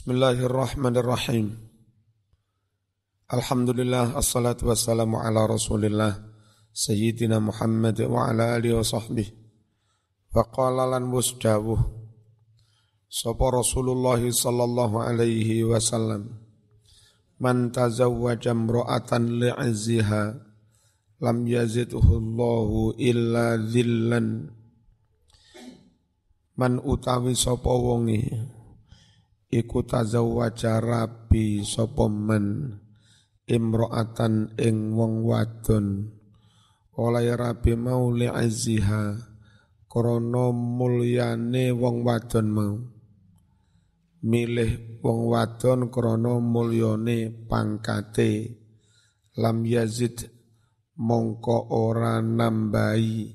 Bismillahirrahmanirrahim. Alhamdulillah assalatu wassalamu ala Rasulillah Sayyidina Muhammad wa ala alihi wa sahbihi. Wa qala lan musdawuh Sapa Rasulullah sallallahu alaihi wasallam Man tazawwaja imra'atan li'azziha lam yazidhu Allahu illa dhillan Man utawi sapa wonge iku tazawwaja rabi sapa men imro'atan ing wong wadon. Oleh rabi mau li'azziha krana mulyane wong wadon mau. Milih wong wadon krana mulyane pangkate. Lam yazid mongko ora nambahi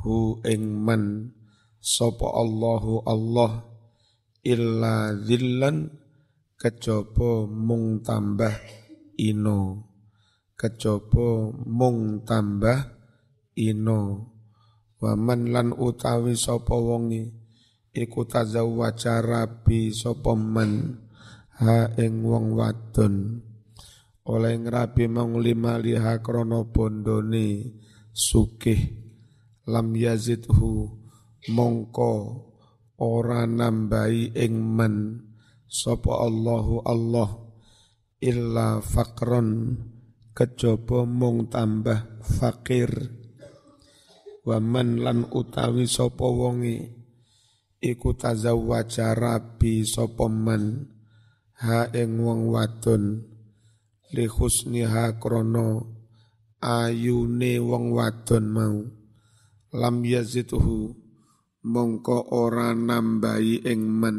hu ing men sapa Allahu Allah illa zillan kejaba mung tambah ino. Kejaba mung tambah ino. Waman lan utawi sapa wonge iku tazawwaja rabi sapa man ha ing wong wadon. Oleh ngrabi mong lima liha krana bondone sukih lam yazidhu mongko ora nambahi ing men. Sapa Allahu Allah illa faqron. Kejaba mung tambah fakir. Wa man lan utawi sapa wonge. Iku tazawwaja rabi sapa man ha ing wong wadon. Li husniha krana ayune wong wadon mau. Lam yazidhu mongko ora nambahi ing men.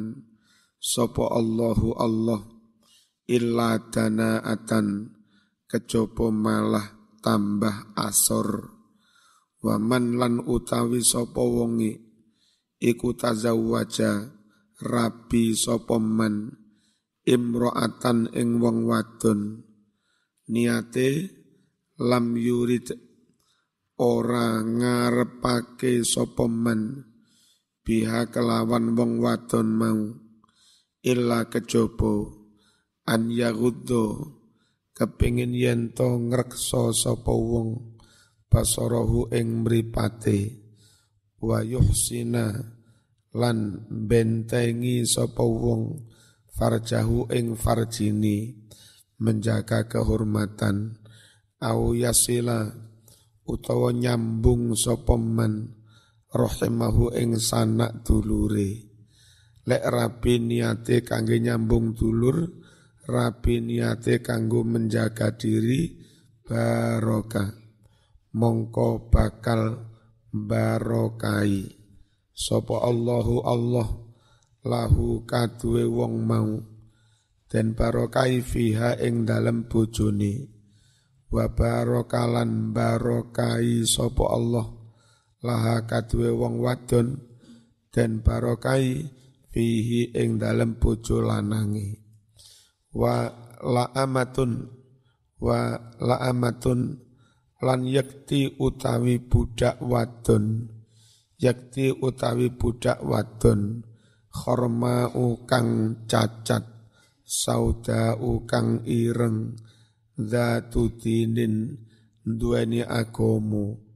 Sapa Allahu Allah illa danaatan. Kejaba malah tambah asor. Waman lan utawi sapa wonge. Iku tazawwaja rabi sapa man. Imro'atan ing wong wadon. Niate lam yurid ora ngarepake sapa man biha kelawan wong wadon mau illa kejobo an yaguddo kepingin yento ngrekso sapa wong basarahu ing mripate. Wa yuhsina lan bentengi sapa wong farjahu ing farjini menjaga kehormatan. Au yasila utawa nyambung sapa man rahimahu ing sanak dulure. Lek rabi niate kangge nyambung dulur rabi niate kanggo menjaga diri barokah. Mongko bakal barokai sapa Allahu Allah lahu kaduwe wong mau. Dan barokai fiha ing dalem bojone. Wa barokalan barokai sapa Allah laha kadue wong wadon dan barokai fihi ing dalem bojo lanangi wa la amatun wa la amatun lan yakti utawi budak wadon. Yakti utawi budak wadon khorma ukang cacat sauda ukang ireng zatu dinin duweni agomo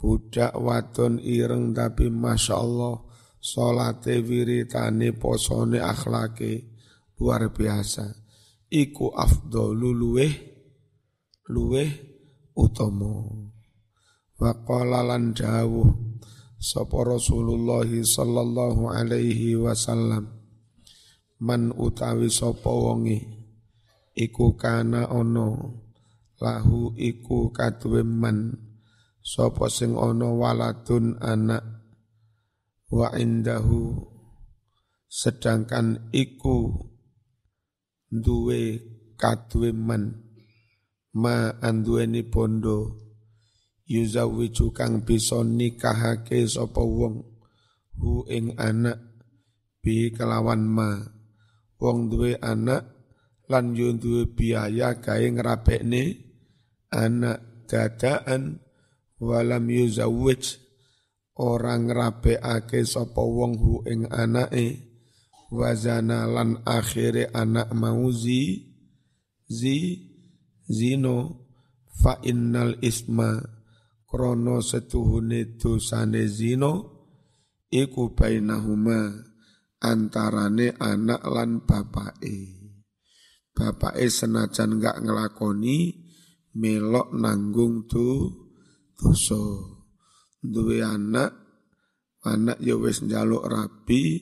budak wadon ireng tapi masya Allah solate wiritane posone akhlake luar biasa. Iku afdalu luweh luweh utomo wa qala lan dawuh sapa Rasulullah sallallahu alaihi wasallam man utawi sapa wonge iku kana ono lahu iku kaduwe man sapa sing ana waladun anak wa indahu sedangkan iku duwe kaduwe man ma anduweni bondo yuzawi kang bisa nikahake sapa wong hu ing anak bi kelawan ma. Wong duwe anak lan yo duwe biaya gawe ngrapekne anak dadaan walam yuzawwij. Orang rabeake sapa wong hu ing anake. Wazana lan akhire anak mau zi zi zino. Fa innal isma. Krono setuhune dosane zino iku bainahuma antarane anak lan bapake. Bapake senajan gak ngelakoni melok nanggung tu dosa duwe anak anak ya wis njaluk rapi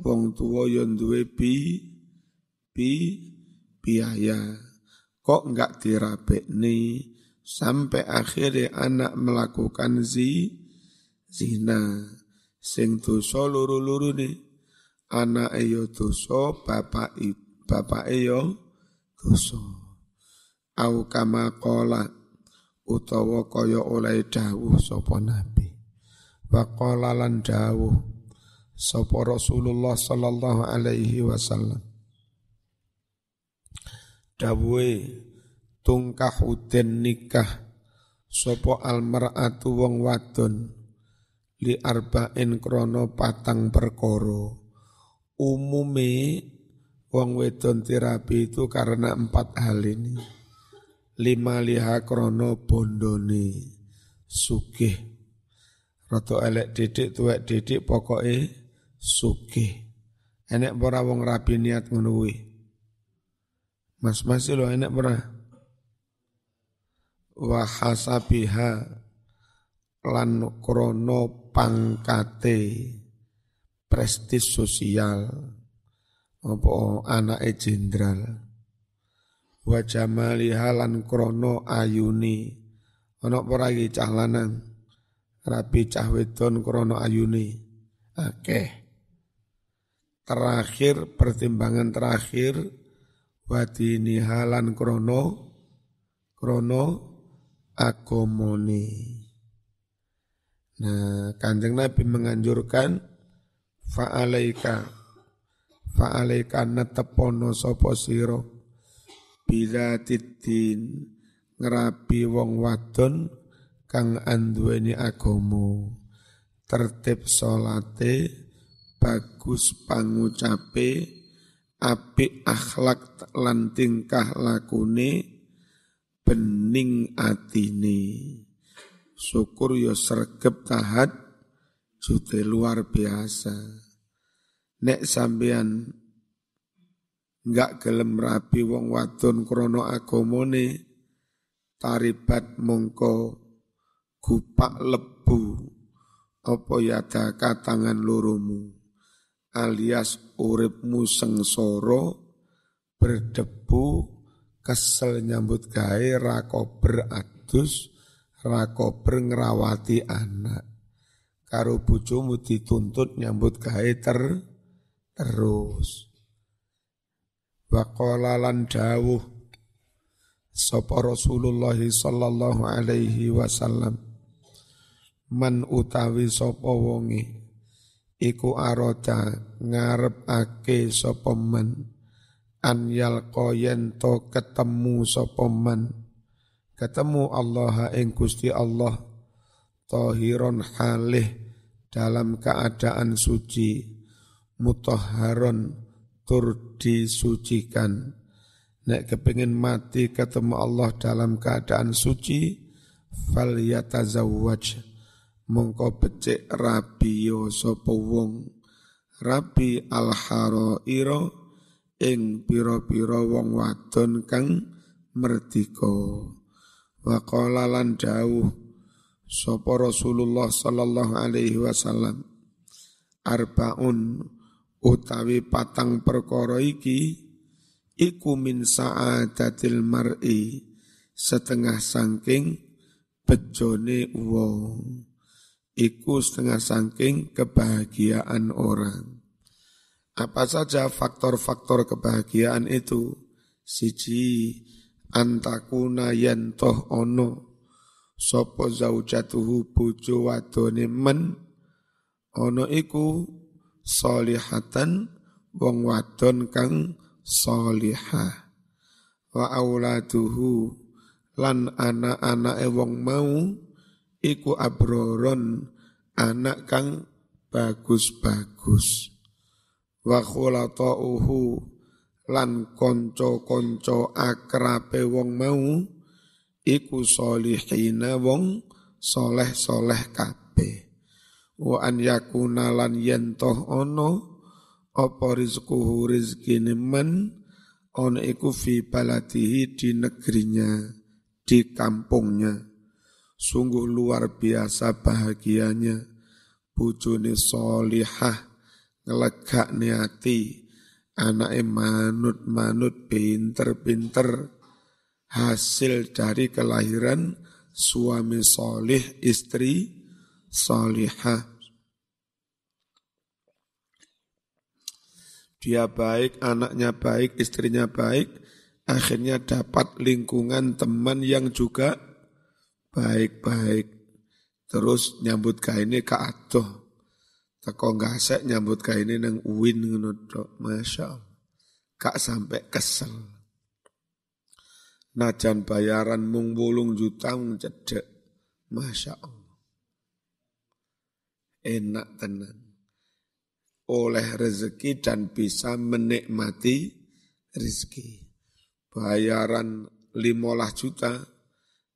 wong tuwa ya duwe bi bi biaya kok enggak dirabekni sampai akhirnya anak melakukan zi zina. Sing dosa luru-luru nih anak yo dosa bapak bapak yo dosa. Au kama qala utawa kaya oleh dawuh sapa nabi. Wa qala lan dawuh sapa Rasulullah sallallahu alaihi wasallam. Dawuhe tungkahu den nikah sapa almar'atu wong wadon li arba'in krono patang perkara. Umume wong wedon terapi itu karena empat hal ini. Lima liha krono bondone sugih. Roto elek didik tuwek didik pokoknya sugih. Enek ora wong rapi niat ngono Mas Mas lo enek ora? Wa hasabiha lan krono pangkate prestis sosial apa anake jenderal wa halan krono ayuni. Ana apa iki cah lanang? Rapi cah wedon krono ayuni. Akeh. Terakhir pertimbangan terakhir wadini halan krono krono akomoni nah kanjeng nabi menganjurkan fa'alaika. Fa'alaika netepono sapa sira bila titin ngerapi wong wadon kang anduweni agama tertib salate bagus pangucape apik akhlak lan tingkah lakune bening atine. Syukur yo sregep tahat jute luar biasa. Nek sampean enggak gelem rapi wong wadon krana agamane. Taribat mongko gupak lebu. Apa yada katangan lurumu? Alias uripmu sengsara berdebu kesel nyambut gawe rako beradus rako ngrawati anak. Karo bojomu dituntut nyambut gawe ter terus waqala lan dawuh sapa Rasulullah sallallahu alaihi wasallam man utawi sapa wonge iku arota ngarepake sapa man an yalqa ketemu sapa man ketemu Allah ing Gusti Allah tahiron halih dalam keadaan suci mutahharon tur disucikan. Nek kepingin mati ketemu Allah dalam keadaan suci, fal yatazawwaj. Mongko becik rabi yo sapa wong. Rabi al iro ing pira-pira wong wadon kang merdika. Wa qala lan dawuh sapa Rasulullah sallallahu alaihi wasallam arbaun utawi patang perkara iki iku min sa'adatil mar'i setengah sangking bejone wong. Iku setengah sangking kebahagiaan orang. Apa saja faktor-faktor kebahagiaan itu? Siji antakuna yentoh ono sopo zaujatuhu bojo wadone men? Ono iku solihatan wong wadon kang solihah wa auladuhu lan anak-anake wong mau iku abroron anak kang bagus-bagus. Wa khulata'uhu lan konco-konco akrabe wong mau iku solihina wong soleh-soleh kabeh wa an yakuna lan yentoh ono apa rizquhu rizkine man ono iku fi baladihi di negerinya di kampungnya. Sungguh luar biasa bahagianya bujuni solihah ngelegak niati anake manut-manut pinter-pinter. Hasil dari kelahiran suami solih istri solihah dia baik, anaknya baik, istrinya baik, akhirnya dapat lingkungan teman yang juga baik-baik. Terus nyambut kainnya ke atuh. Teko gasek nyambut kainnya nang uwin ngono Masya Allah. Kak sampai kesel. Najan bayaran mung bulung juta mung cedek. Masya Allah. Enak tenan. Oleh rezeki dan bisa menikmati rezeki. Bayaran limolah juta,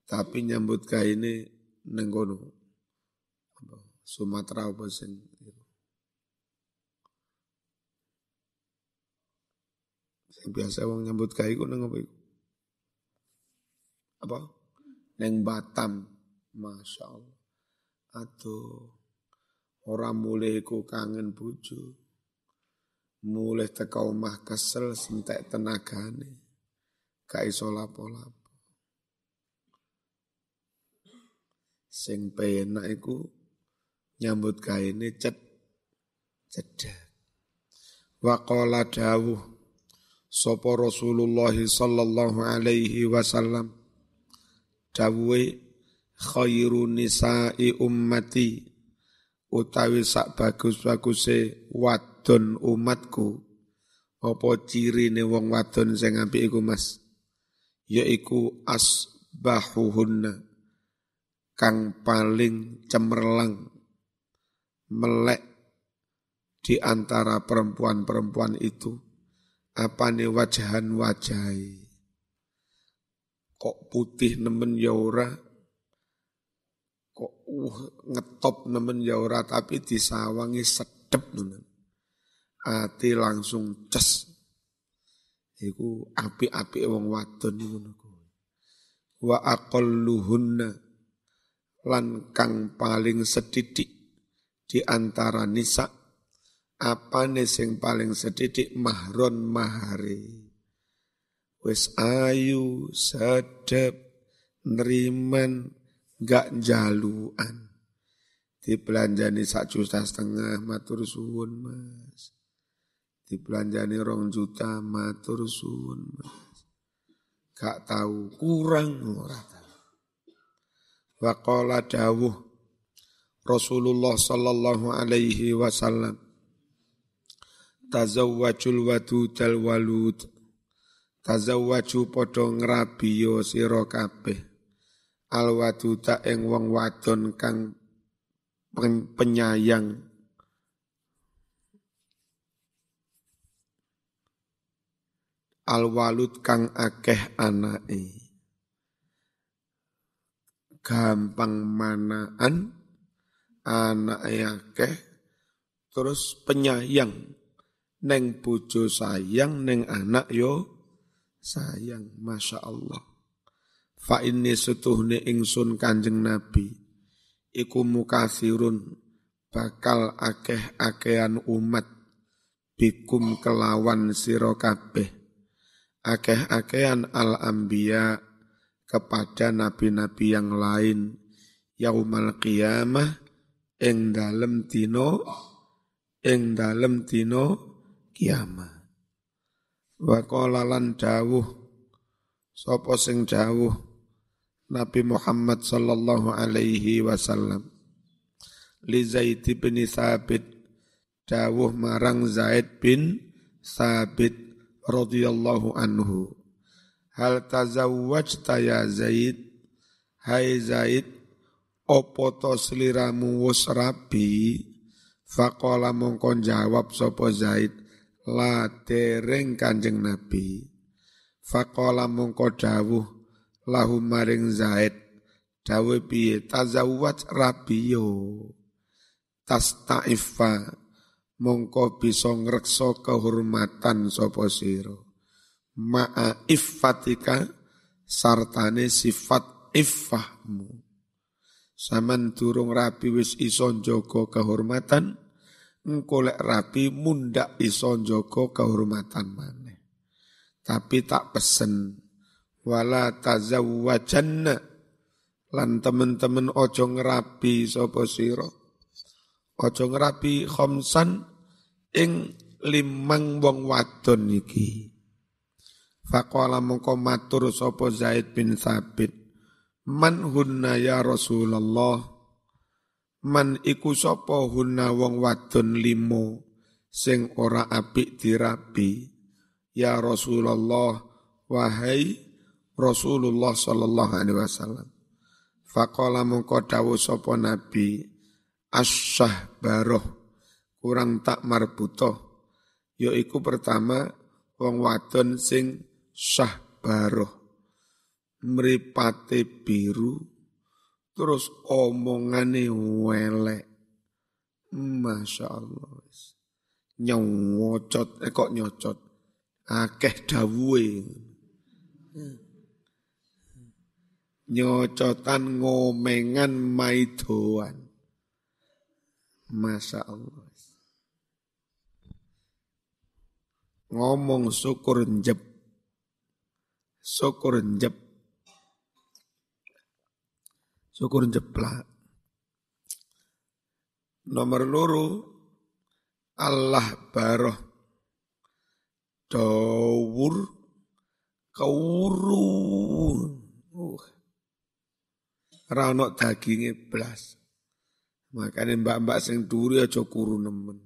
tapi nyambut kainnya nenggono. Sumatera apa sing biasa wong nyambut gawe ku nang apa iku? Apa? Neng Batam. Masya Allah. Aduh. Orang mulai ku kangen bojo. Mulai teka omah kesel sentek tenagane. Gak iso lapo-lapo. Sing penak iku nyambut gaene cet cedak. Waqala dawuh sapa Rasulullah sallallahu alaihi wasallam dawuhe khairu nisa'i ummati utawi sak bagus-baguse wadon umatku. Apa cirine wong wadon sing apik iku Mas? Yaiku asbahuhunna kang paling cemerlang melek di antara perempuan-perempuan itu. Apa nih wajahan wajai kok putih nemen ya ora? kok uh, ngetop nemen ya ora tapi disawangi sedep nemen. Ati langsung ces. Iku api-api wong wadon ngono wa aqalluhunna lan kang paling sedidik di antara nisa apa nih sing paling sedidik? Mahron mahari. Wis ayu sedep neriman gak jaluan. Dibelanjani sak juta setengah matur suwun mas. Dibelanjani rong juta matur suwun mas. Gak tahu kurang ora Waqala dawuh Rasulullah sallallahu alaihi wasallam tazawwajul wadudal walud. Tazawwaju padha ngrabiyo sira kabeh al waduda ing wong wadon kang penyayang al walud kang akeh anake gampang manaan anak akeh terus penyayang Neng bojo sayang, neng anak yo sayang. Masya Allah. Fa ini setuhne ingsun kanjeng Nabi. Iku mukasirun bakal akeh-akehan umat bikum kelawan siro kabeh. Akeh-akehan al-anbiya kepada nabi-nabi yang lain. Yaumal qiyamah ing dalem dino ing dalem dino kiamat. Wa qala lan dawuh sapa sing dawuh Nabi Muhammad sallallahu alaihi wasallam. Li Zaid bin Sabit dawuh marang Zaid bin Sabit radhiyallahu anhu. Hal tazawwajta ya Zaid? Hai Zaid opo to sliramu wis rabi? Faqala mongkon jawab sapa Zaid la dereng kanjeng Nabi. Faqala mongko dawuh lahu maring Zaid. Dawuh piye? Tazawwaj rabiyo tastaifa. Mongko bisa ngrekso kehormatan sapa sira. Ma'a iffatika sartane sifat iffahmu. Saman durung rapi wis iso njaga kehormatan, engko lek rapi mundak iso njaga kehormatan maneh. Tapi tak pesen wala tazawwajanna lan temen-temen ojo ngerapi sapa sira. Ojo ngerapi khamsan ing limang wong wadon iki. Faqala mongko matur sapa Zaid bin Sabit Man hunna ya Rasulullah Man iku hunna wong wadon limo sing ora apik dirabi Ya Rasulullah wahai Rasulullah sallallahu alaihi wasallam. Faqala mongko dawuh sapa nabi asyah baroh kurang tak marbutoh. Yaiku pertama wong wadon sing syah baroh mripate biru terus omongane welek. Masya Allah nyocot eh kok nyocot? Akeh dawuhe nyocotan ngomengan maidoan Masya Allah ngomong syukur njep syukur njep syukur jeplak. Nomor loro Allah baroh dawur kawuru. Uh. Rano dagingnya belas. Makanya mbak-mbak sing duri aja kuru nemen.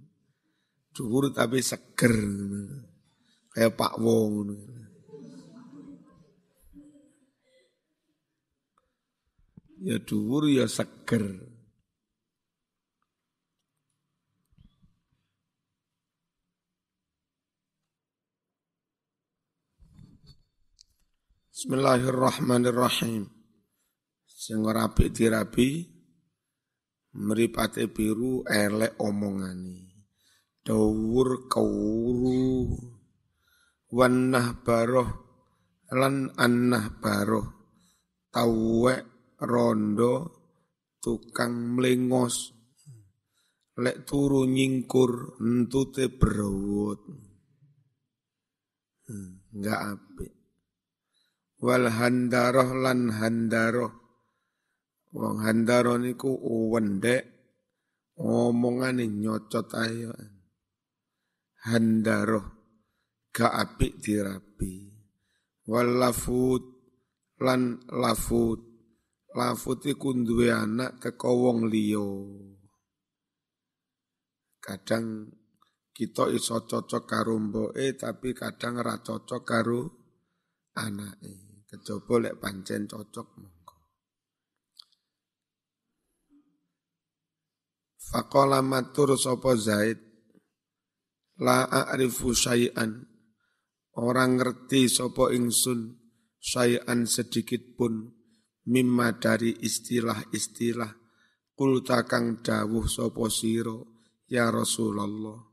Dhuwur tapi seger. Kayak Pak Wong. ya dhuwur ya seger. Bismillahirrahmanirrahim. Sing rapi dirapi mripate biru elek omongane. Dawur kawuru wanah baroh lan annah baroh. Tawek rondo tukang mlengos lek turu nyingkur entute berawut hmm, enggak apik. Wal handaroh lan handaroh wong handaroh niku wendek omongane nyocot ayo handaroh gak apik dirapi wal lan lafut lafut iku duwe anak teko wong liya. Kadang kita iso cocok karo mboke tapi kadang ora cocok karo anake. Kejaba lek pancen cocok Faqala matur sapa Zaid? La a'rifu syai'an. Orang ngerti sapa ingsun syai'an sedikit pun mimma dari istilah-istilah kulta kang dawuh sapa sira ya Rasulullah.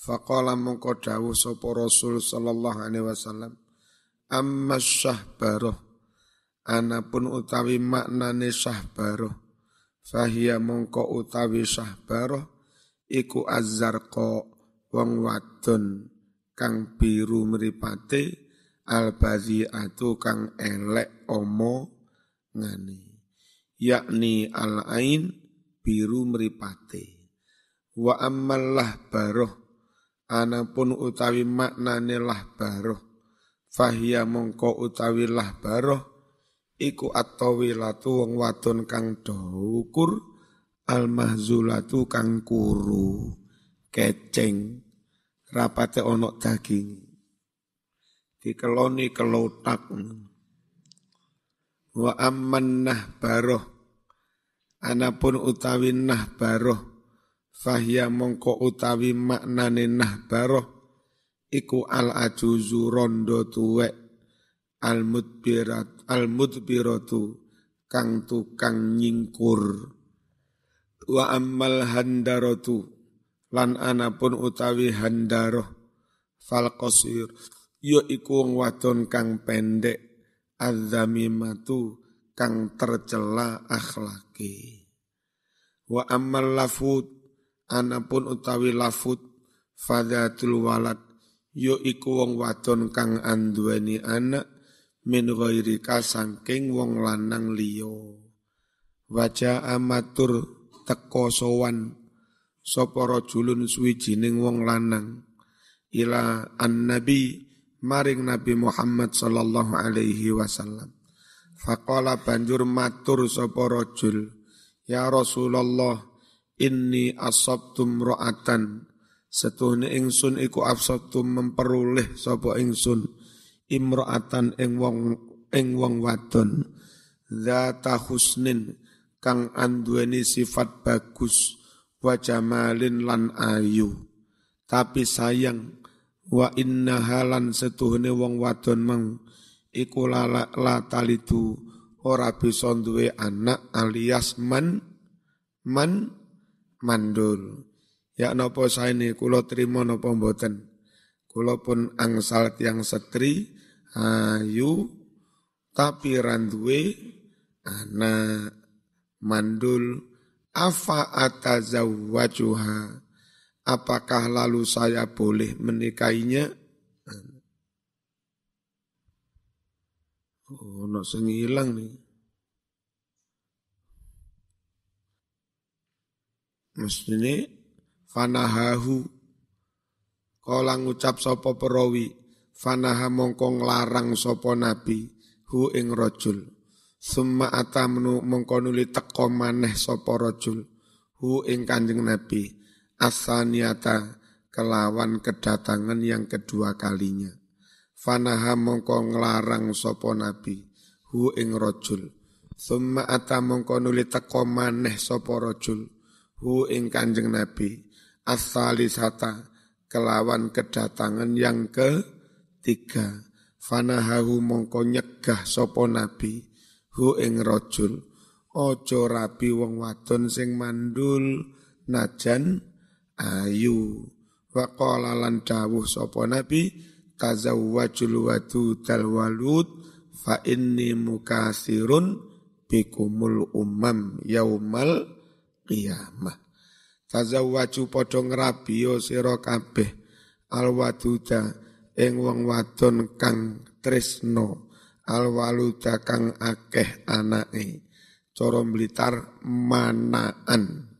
Faqala mongko dawuh sapa Rasul sallallahu alaihi wasallam amma syahbaroh. Anapun utawi maknane syahbaroh fahiya mongko utawi syahbaroh iku azzarqa wong wadon kang biru mripate albaziatu kang elek omo ngani. Yakni al ain biru meripate wa ammallah baroh anapun utawi maknane lah baroh fahia mongko utawi lah baroh iku atawilatu wong wadon kang daukur al mahzulatu kang kuru keceng rapate onok daging. Dikeloni kelotak. Wa amman baroh anapun utawi baroh fahya mongko utawi maknane baroh iku al ajuzu rondo tuwek al mudbirat al mudbiratu kang tukang nyingkur. Wa ammal handaratu lan anapun utawi handaroh fal qasir ya iku wong wadon kang pendek adzamimatu kang tercela akhlaki wa ammal lafut anapun utawi lafut fadatul walad yo iku wong wadon kang anduweni anak min ghairika sangking wong lanang liyo. Waja amatur teko sowan sapa rajulun suwijining wong lanang ila annabi maring Nabi Muhammad sallallahu alaihi wasallam. Faqala banjur matur sapa rajul, ya Rasulullah, inni asabtum ra'atan setuhne ingsun iku absabtum memperoleh sapa ingsun imro'atan ing wong ing wong wadon. Zata husnin kang anduweni sifat bagus wa jamalin lan ayu. Tapi sayang wa inna halan setuhne wong wadon mang iku la, la ora bisa duwe anak alias man man mandul. Ya napa saene kula trima napa mboten kula pun angsal tiang setri ayu tapi randuwe anak mandul afa atazawwajuha apakah lalu saya boleh menikahinya? Oh no sengilang nih mestine fanahahu kala ngucap sapa perawi fanaha mongko nglarang sapa nabi hu ing rajul. Summa atamnu mongko nuli teka maneh sapa rajul hu ing kanjeng nabi. Asaniata kelawan kedatangan yang kedua kalinya. Fanaha mongko nglarang sapa nabi hu ing rajul. Summa ata mongko nuli teka maneh sapa rajul hu ing kanjeng nabi. Asalisata kelawan kedatangan yang ke Tiga, fanahahu mongko nyegah sopo nabi, hu ing rojul, ojo rabi wong wadon sing mandul, najan ayu. Waqala lan dawuh sopo nabi, tazawwajul wadudal walud, fa inni mukasirun bikumul umam yaumal qiyamah. Tazawwaju padha ngrabiyo sira kabeh alwaduda ing wong wadon kang tresno alwaluda kang akeh anake. Cara blitar manaan.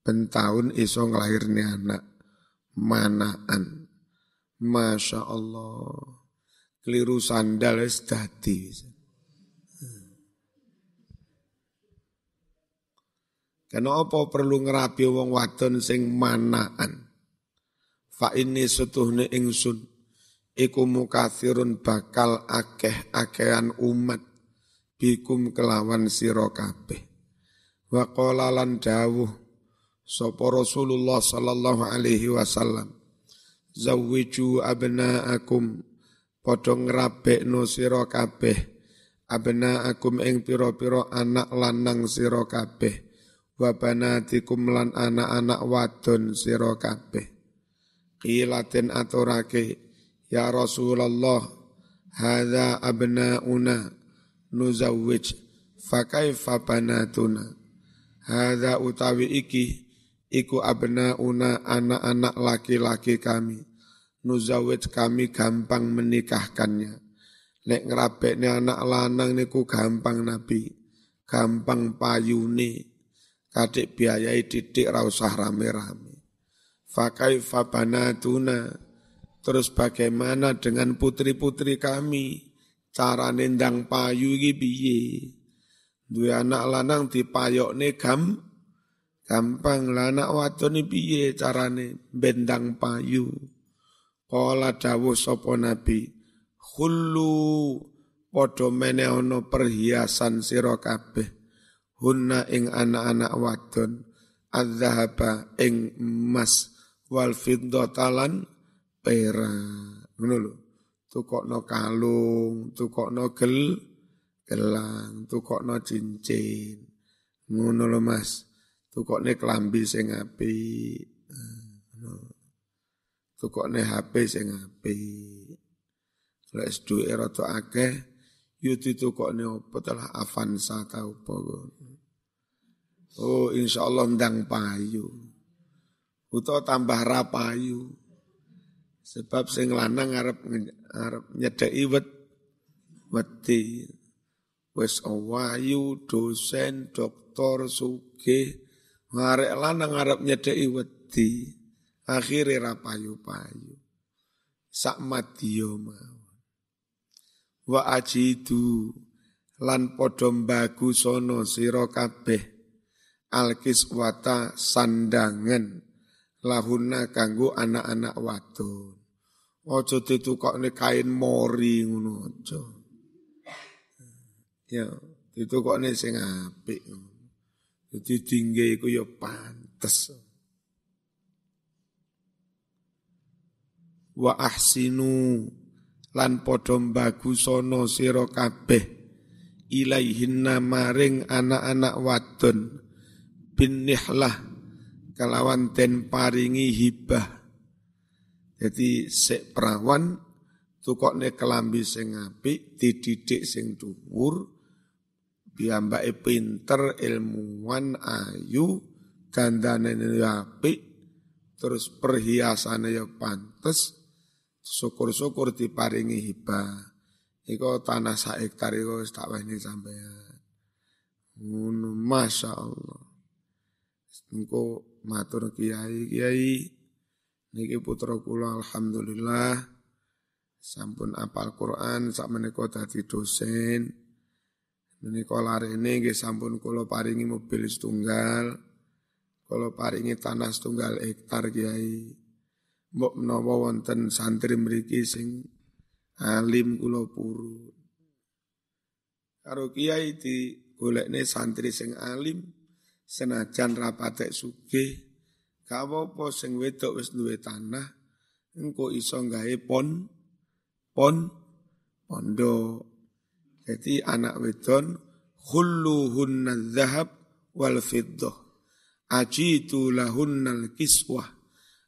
Bentaun iso nglahirne anak. Manaan. Masya Allah. Keliru sandal wis dadi Kenapa perlu ngerapi wong wadon sing manaan? Fa ini setuhne ingsun iku mukathirun bakal akeh-akehan umat bikum kelawan sira kabeh. Wa qala lan dawuh sapa Rasulullah sallallahu alaihi wasallam zawwiju abnaakum padha ngrabekno sira kabeh abnaakum ing pira-pira anak lanang sira kabeh wa banatikum lan anak-anak wadon sira kabeh Qilatin aturake, Ya Rasulullah, hadha abna'una nuzawwij, fakaifa banatuna. Hadha utawi iki, iku abna'una anak-anak laki-laki kami. Nuzawwij kami gampang menikahkannya. Nek ngerabeknya anak lanang niku gampang Nabi. Gampang payune. Kadik biayai didik rausah rame-rame. Fakai fabanatuna. Terus bagaimana dengan putri-putri kami? Cara nendang payu iki piye? Duwe anak lanang dipayokne gam gampang lah anak wadon piye carane bendang payu. Kala dawuh sapa nabi, khullu padha menehono perhiasan sira hunna ing anak-anak wadon adzhaba ing emas wal fiddatalan perak ngono lho. Tukokno kalung tukokno gel gelang tukokno cincin. Ngono lho Mas. Tukokne klambi sing apik. Tukokne HP sing apik. Lek duwe rada akeh yo ditukokne opo telah Avanza ta opo Oh insya Allah ndang payu. Utawa tambah rapayu. Sebab sing lanang arep arep nyedeki wet wedi. Wis awayu dosen doktor sugih ngarek lanang arep nyedeki wedi. Akhire rapayu-payu. Sak madiyo. Wa ajidu lan padha bagusono sira kabeh alkiswata sandangan lahuna kanggo anak-anak wadon. Ojo ditukokne kain mori ngono aja. Ya, ditukokne sing apik. Jadi tinggi iku ya pantes. Wa ahsinu lan padha bagusana sira kabeh ilaihinna maring anak-anak wadon bin nihlah kalawan ten paringi hibah. Jadi sek perawan tukokne kelambi sing apik, dididik sing dhuwur, piyambake pinter, ilmuwan, ayu, gandane apik, terus perhiasane ya pantes, syukur-syukur diparingi hibah. Iko tanah sak hektar tak sampean. Ngono Masya Allah. Engko matur kiai. Kiai niki putra kula alhamdulillah sampun apal Quran sak menika dadi dosen. Menika larene nggih sampun kula paringi mobil setunggal kula paringi tanah setunggal hektar kiai. Mbok menawa wonten santri mriki sing alim kula puru karo kiai di golekne santri sing alim senajan rapatek sugih gak apa sing wedok wis duwe tanah engko iso gawe pon pon pondok. Jadi anak wedon khulluhunna dzahab wal fiddah. Ajitu lahunnal kiswah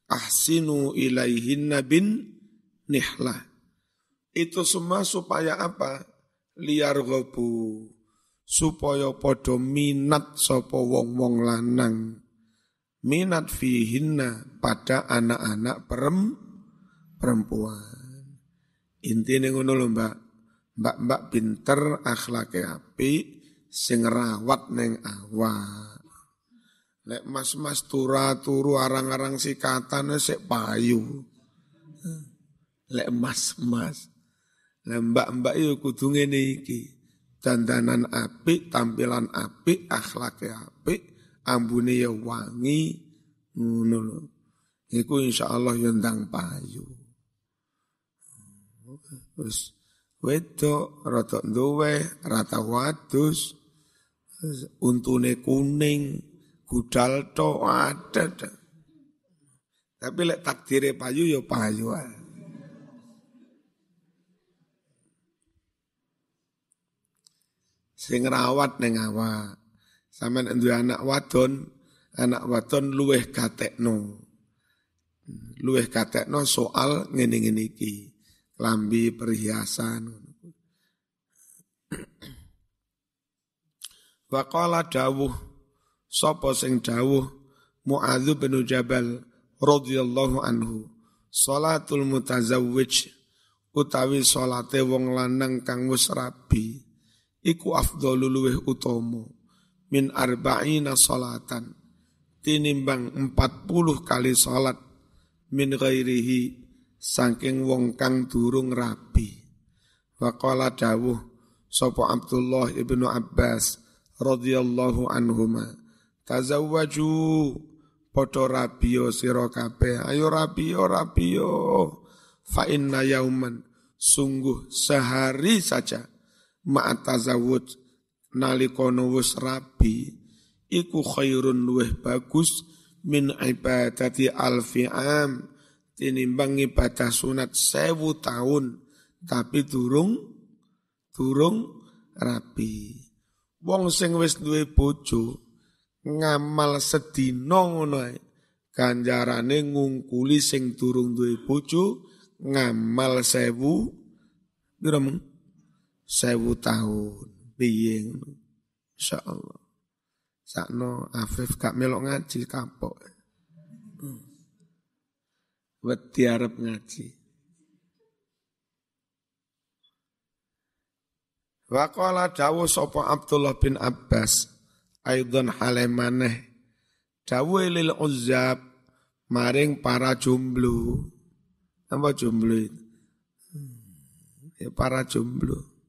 ahsinu ilaihinna bin nihlah. Itu semua supaya apa? Liar gobu supaya padha minat sapa wong-wong lanang minat fihinna pada anak-anak perem, perempuan. Intine ngono lho Mbak. Mbak-mbak pinter akhlake api sing rawat neng awak. Lek mas-mas tura-turu arang-arang sikatan sik payu. Lek mas-mas. Lek mbak-mbak yo kudu ngene iki dandanan apik, tampilan apik, akhlake apik, ambune ya wangi, ngono lho. Iku insyaallah ya ndang payu. Wis wedok rada duwe, rata wadus, untune kuning, gudal to ada. Tapi lek takdire payu ya payu ae. Sing rawat ning awak. Sampeyan duwe anak wadon, anak wadon luweh gatekno. Luweh gatekno soal ngene-ngene iki. Lambi perhiasan. Waqala dawuh sapa sing dawuh Muadz bin Jabal radhiyallahu anhu salatul mutazawwij utawi salate wong lanang kang wis iku afdalu luweh utama min arba'ina salatan tinimbang 40 kali salat min ghairihi saking wong kang durung rabi waqala dawuh sapa Abdullah ibnu Abbas radhiyallahu anhuma tazawwaju padha rabiyo sira kabeh. Ayo rabiyo rabiyo fa inna yauman sungguh sehari saja ma'atazawud nalikono wis rabi iku khairun luweh bagus min ibadati alfi am tinimbang ibadah sunat sewu tahun tapi durung durung rapi. Wong sing wis duwe bojo ngamal sedina ngono ganjarane ngungkuli sing durung duwe bojo ngamal sewu pira sewu tahun. Piye insyaallah. Sakno Afif gak melok ngaji kapok. Wedi arep ngaji. Waqala dawu sapa Abdullah bin Abbas aidon halemaneh dawu lil uzzab maring para jomblo. Apa jomblo itu? Ya para jomblo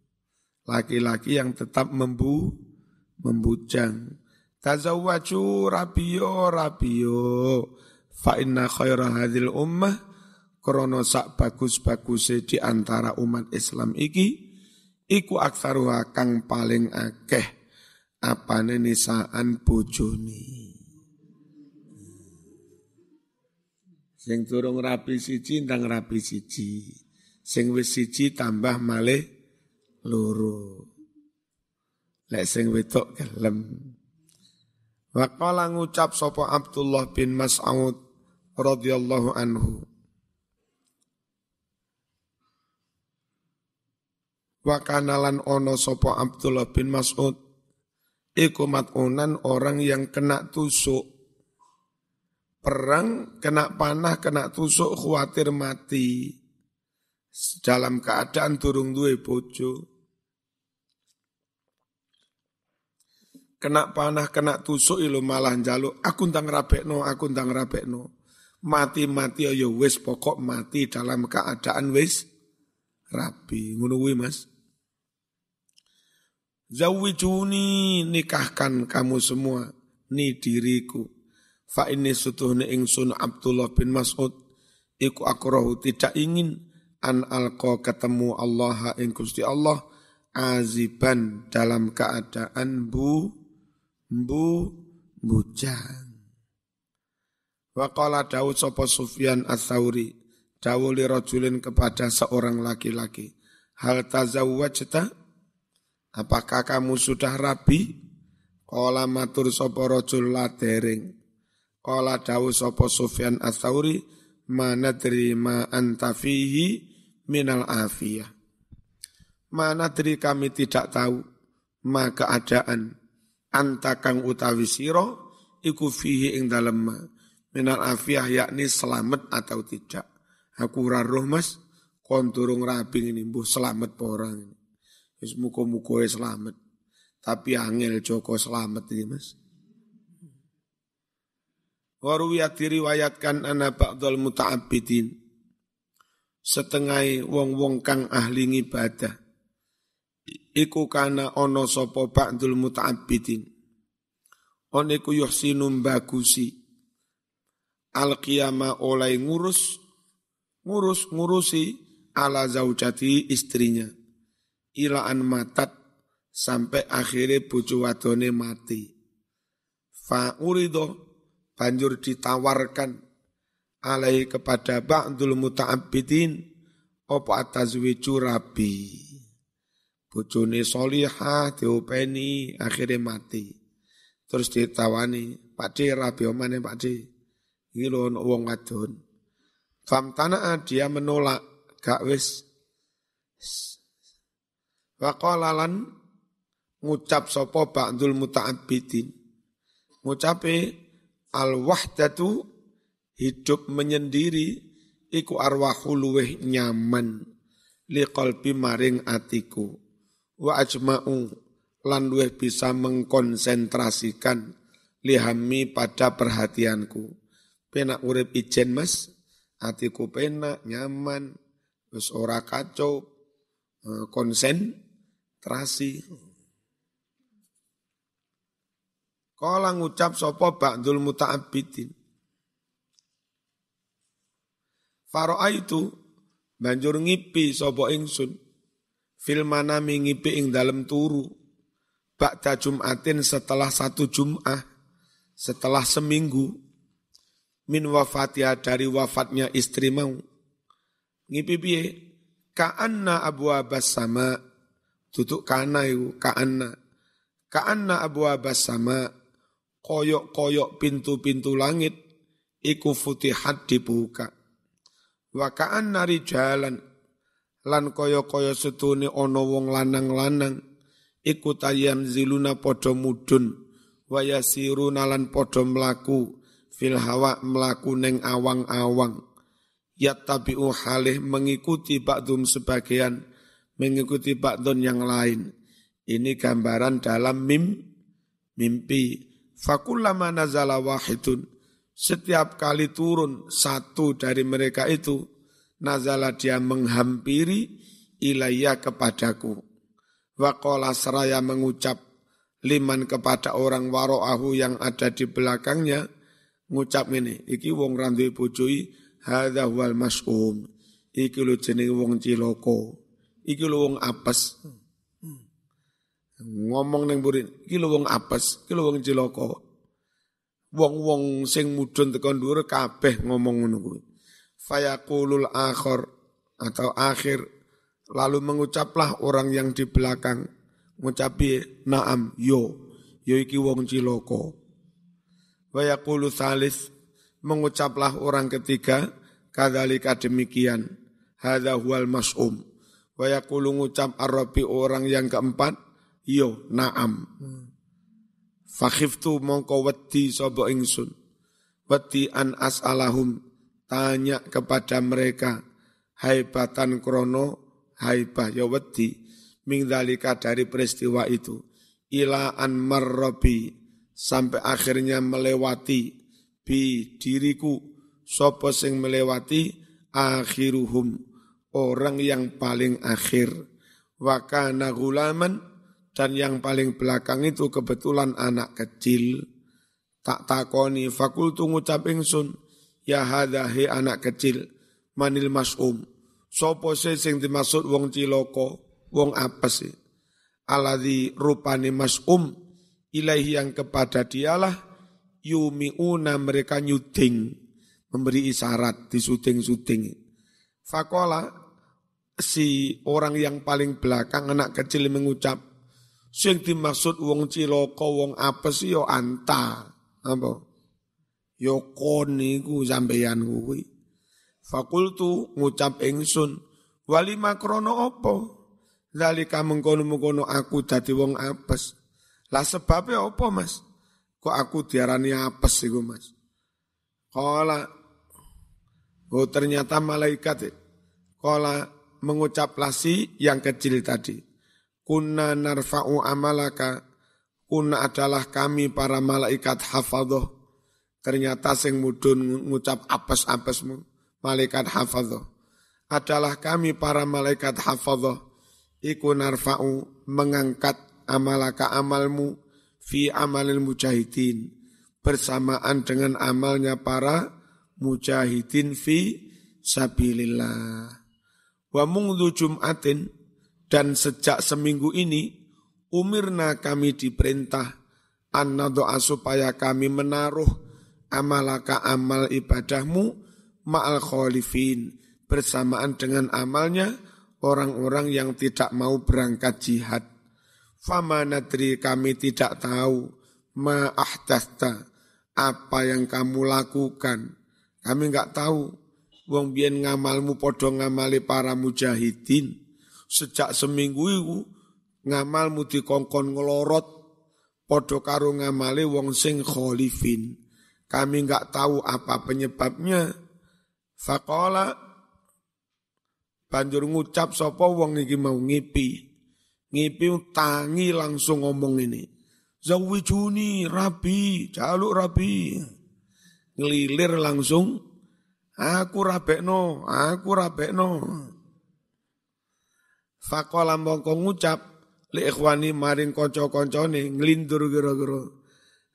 laki-laki yang tetap membu membujang. Tazawwaju rabiyo rabiyo fa inna khaira hadhil ummah. Krono sak bagus-bagus di antara umat Islam iki iku aksaruha kang paling akeh. Apane nisaan bojone. Sing durung rapi siji ndang rapi siji. Sing wis siji tambah malih loro lek sing wedok gelem. Waqala ngucap sapa Abdullah bin Mas'ud radhiyallahu anhu. Wa kanalan ono sopo Abdullah bin Mas'ud iku matunan orang yang kena tusuk. Perang kena panah kena tusuk khawatir mati. Dalam keadaan turung duwe bojo kena panah kena tusuk ilu malah jaluk aku ndang rabekno aku ndang rabekno mati-mati ayo wis pokok mati dalam keadaan wis rapi. Ngono Mas. Zawijuni nikahkan kamu semua. Ni diriku. Fa ini sutuhne ingsun Abdullah bin Mas'ud. Iku akrohu tidak ingin an alqa ketemu Allah ing Gusti Allah aziban dalam keadaan bu bu bujang. Wa qala Daud sapa Sufyan Ats-Tsauri Dawu li rajulin kepada seorang laki-laki hal tazawwajta Apakah kamu sudah rabi? Kala matur sapa rajul la dereng. Kala dawu sapa Sufyan Ats-Tsauri mana terima anta fihi minal afiyah. Mana dari kami tidak tahu ma keadaan anta kang utawi siro iku fihi ing dalem minal afiyah yakni selamat atau tidak. Aku raruh mas konturung rabi ini mbuh selamat orang ini. Wis muka-muka selamat. Tapi angel Joko selamat ini mas. Waruwiyat diriwayatkan ana ba'dal muta'abidin. Setengah wong-wong kang ahli ibadah. Iku kana ono sopo ba'dul muta'abidin. On iku yuhsinum bagusi. Al-qiyama oleh ngurus. Ngurus, ngurusi ala zaujati istrinya ilaan matat sampai akhirnya bojo wadone mati. Fa urido banjur ditawarkan alai kepada ba'dul muta'abbidin apa atazwiju rabi. Bojone solihah diopeni akhirnya mati. Terus ditawani, Pak D rabi omane Pak D. Ini lho wong wadon. Famtana dia menolak, gak wis Wa lan ngucap sapa ba'dul muta'abbidin. Ngucape al wahdatu hidup menyendiri iku arwahu luweh nyaman li qalbi maring atiku. Wa ajma'u lan luweh bisa mengkonsentrasikan lihami pada perhatianku. Penak urip ijen mas, atiku penak, nyaman, wis ora kacau, eh, konsen, terasi. Kala ngucap sapa ba'dul muta'abbidin. Faro'a itu banjur ngipi sapa ingsun. Fil manami ngipi ing dalem turu. Ba'da Jum'atin setelah satu Jum'ah. Setelah seminggu. min wafatia dari wafatnya istri mau. Ngipi piye? Ka'anna abu abas sama tutuk kana iku ka'anna. Ka'anna abu abas sama koyok-koyok pintu-pintu langit iku futihat dibuka. Wa ka'anna rijalan lan koyok-koyok setune ono wong lanang-lanang iku tayam ziluna podo mudun wayasiruna lan podo mlaku fil hawa melaku neng awang-awang. Yattabi'u halih mengikuti ba'dum sebagian mengikuti ba'dun yang lain. Ini gambaran dalam mim mimpi. Fakullama nazala wahidun. Setiap kali turun satu dari mereka itu nazala dia menghampiri ilayya kepadaku. Waqala seraya mengucap liman kepada orang waro'ahu yang ada di belakangnya ngucap ini iki wong randuwe bojoi hadza wal mas'um. Iki lho jenenge wong ciloko. Iki lho wong apes. Ngomong neng burin iki lho wong apes iki lho wong ciloko. Wong-wong sing mudhun tekan dhuwur kabeh ngomong ngono fayaqulul akhir atau akhir. Lalu mengucaplah orang yang di belakang. Ngucapi naam yo. Yo iki wong ciloko. Wa yaqulu thalis mengucaplah orang ketiga kadzalika demikian. Hadza huwal mas'um. Wa yaqulu ngucap arabi orang yang keempat. Yo na'am. Fakhiftu mongko wedi sapa ingsun. Wedi an as'alahum tanya kepada mereka haibatan krono haibah ya wedi dari peristiwa itu ila an marrabi sampai akhirnya melewati bi diriku sopo sing melewati akhiruhum orang yang paling akhir. Wakana gulaman dan yang paling belakang itu kebetulan anak kecil. Tak takoni fakultu ngucap ingsun ya hadahi anak kecil manil masum. Sopo sing dimaksud wong ciloko wong apa sih aladhi rupani masum ilahi yang kepada dialah yumiuna mereka nyuding memberi isyarat di syuting-syuting. Fakola si orang yang paling belakang anak kecil mengucap sing dimaksud wong ciloko wong apa sih yo anta. Apa yo kon niku sampeyan kuwi fakultu ngucap ingsun wali makrono opo Zalika mengkono-mengkono aku dadi wong apes lah sebabnya apa mas? Kok aku diarani apes sih mas? Kala, oh ternyata malaikat Kala mengucap lasi yang kecil tadi. Kunna narfa'u amalaka. Kunna adalah kami para malaikat hafadhoh. Ternyata sing mudun ngucap apes-apesmu. Malaikat hafadhoh. Adalah kami para malaikat hafadhoh. Iku narfa'u mengangkat amalaka amalmu fi amalil mujahidin bersamaan dengan amalnya para mujahidin fi sabilillah. Wa mungdu Jum'atin dan sejak seminggu ini umirna kami diperintah an supaya kami menaruh amalaka amal ibadahmu ma'al khalifin bersamaan dengan amalnya orang-orang yang tidak mau berangkat jihad. Fama nadri kami tidak tahu ma ahdasta apa yang kamu lakukan. Kami enggak tahu. Wong biyen ngamalmu podo ngamali para mujahidin. Sejak seminggu itu ngamalmu dikongkon ngelorot podo karo ngamali wong sing kholifin. Kami enggak tahu apa penyebabnya. Fakola banjur ngucap sopo wong iki mau ngipi. Ngipi tangi langsung ngomong ini. Zawijuni rabi, jaluk rabi. Ngelilir langsung, aku rabekno, aku rabekno. Fakola mongko ngucap, li ikhwani maring konco-koncone, ngelindur kira-kira.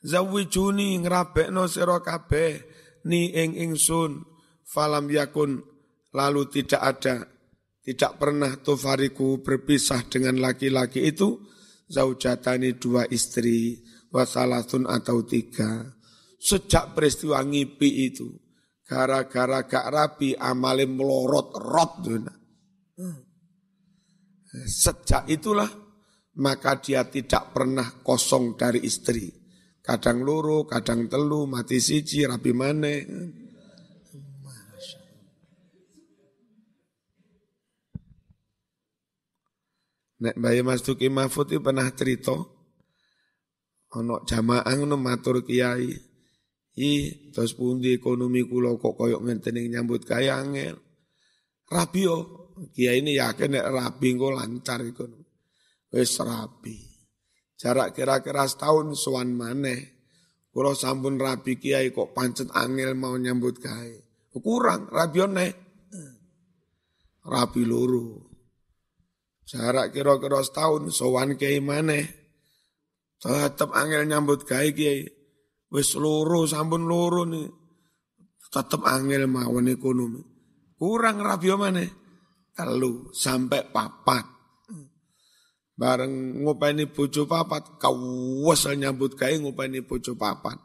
Zawijuni ngrabekno sira kabeh ni ing ingsun falam yakun lalu tidak ada tidak pernah tufariku berpisah dengan laki-laki itu zaujatani dua istri wasalatun atau tiga sejak peristiwa ngipi itu Gara-gara gak rapi amale melorot rot. Sejak itulah maka dia tidak pernah kosong dari istri. Kadang loro, kadang telu, mati siji, rapi mana. Nek Bayi Mas Duki Mahfud itu pernah cerita, ono jamaah ngono matur kiai, i terus pundi ekonomi kula kok koyok ngenteni nyambut kaya angel. Rabi yo, kiai ini yakin nek rabi engko lancar iku. Wis rabi. Jarak kira-kira setahun suan maneh. Kula sampun rabi kiai kok pancet angel mau nyambut kaya. Kurang rabi nek. Rabi loro. Jarak kira-kira setahun, sowan kiai maneh. Tetep angel nyambut gawe kiai. Wis loro, sampun loro nih. Tetep angel mawon ekonomi. Kurang rabi maneh. Telu sampai papat. Bareng ngopeni bojo papat, kawes nyambut gawe ngopeni bojo papat.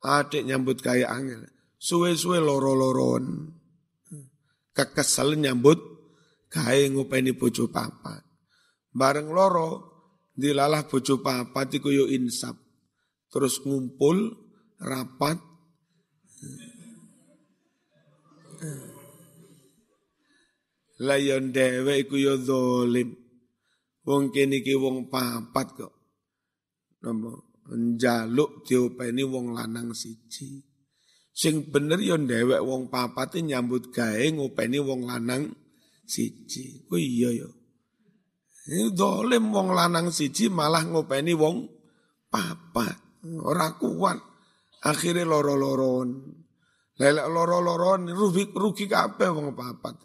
Adik nyambut gawe angel. Suwe-suwe loro-loron. Kekesel nyambut gawe ngupeni bojo papat. Bareng loro dilalah bojo papat iku yo insap. Terus ngumpul rapat Layon dewe iku yo zalim. Wong kene iki wong papat kok. Napa? Njaluk diopeni wong lanang siji. Sing bener yo dhewek wong papat nyambut gawe ngopeni wong lanang siji. Oh iya ya. Ini dolim wong lanang siji malah ngopeni wong papat. Ora kuat. Akhirnya loro-loron. Lelek loro-loron rugi, rugi kabeh wong papat.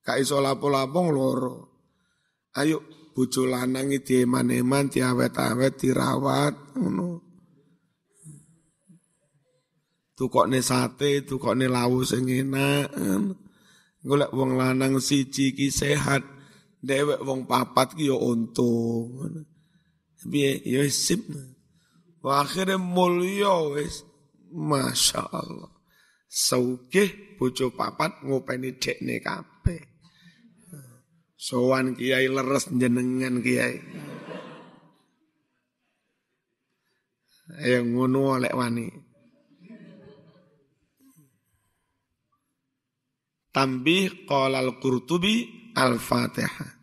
Kak iso lapo-lapo loro. Ayo bojo lanang iki eman-eman diawet-awet dirawat ngono. Tukokne sate, tukokne lawu sing enak golek wong lanang siji ki sehat, dewek wong papat ki yo untung. Piye yo sip. Akhirnya mulya wis. Masya Allah. Saukeh bojo papat ngopeni dekne kabeh. Sowan kiai leres jenengan kiai. Ayo ngono oleh wani. Tambih qala al-Qurtubi al-Fatihah.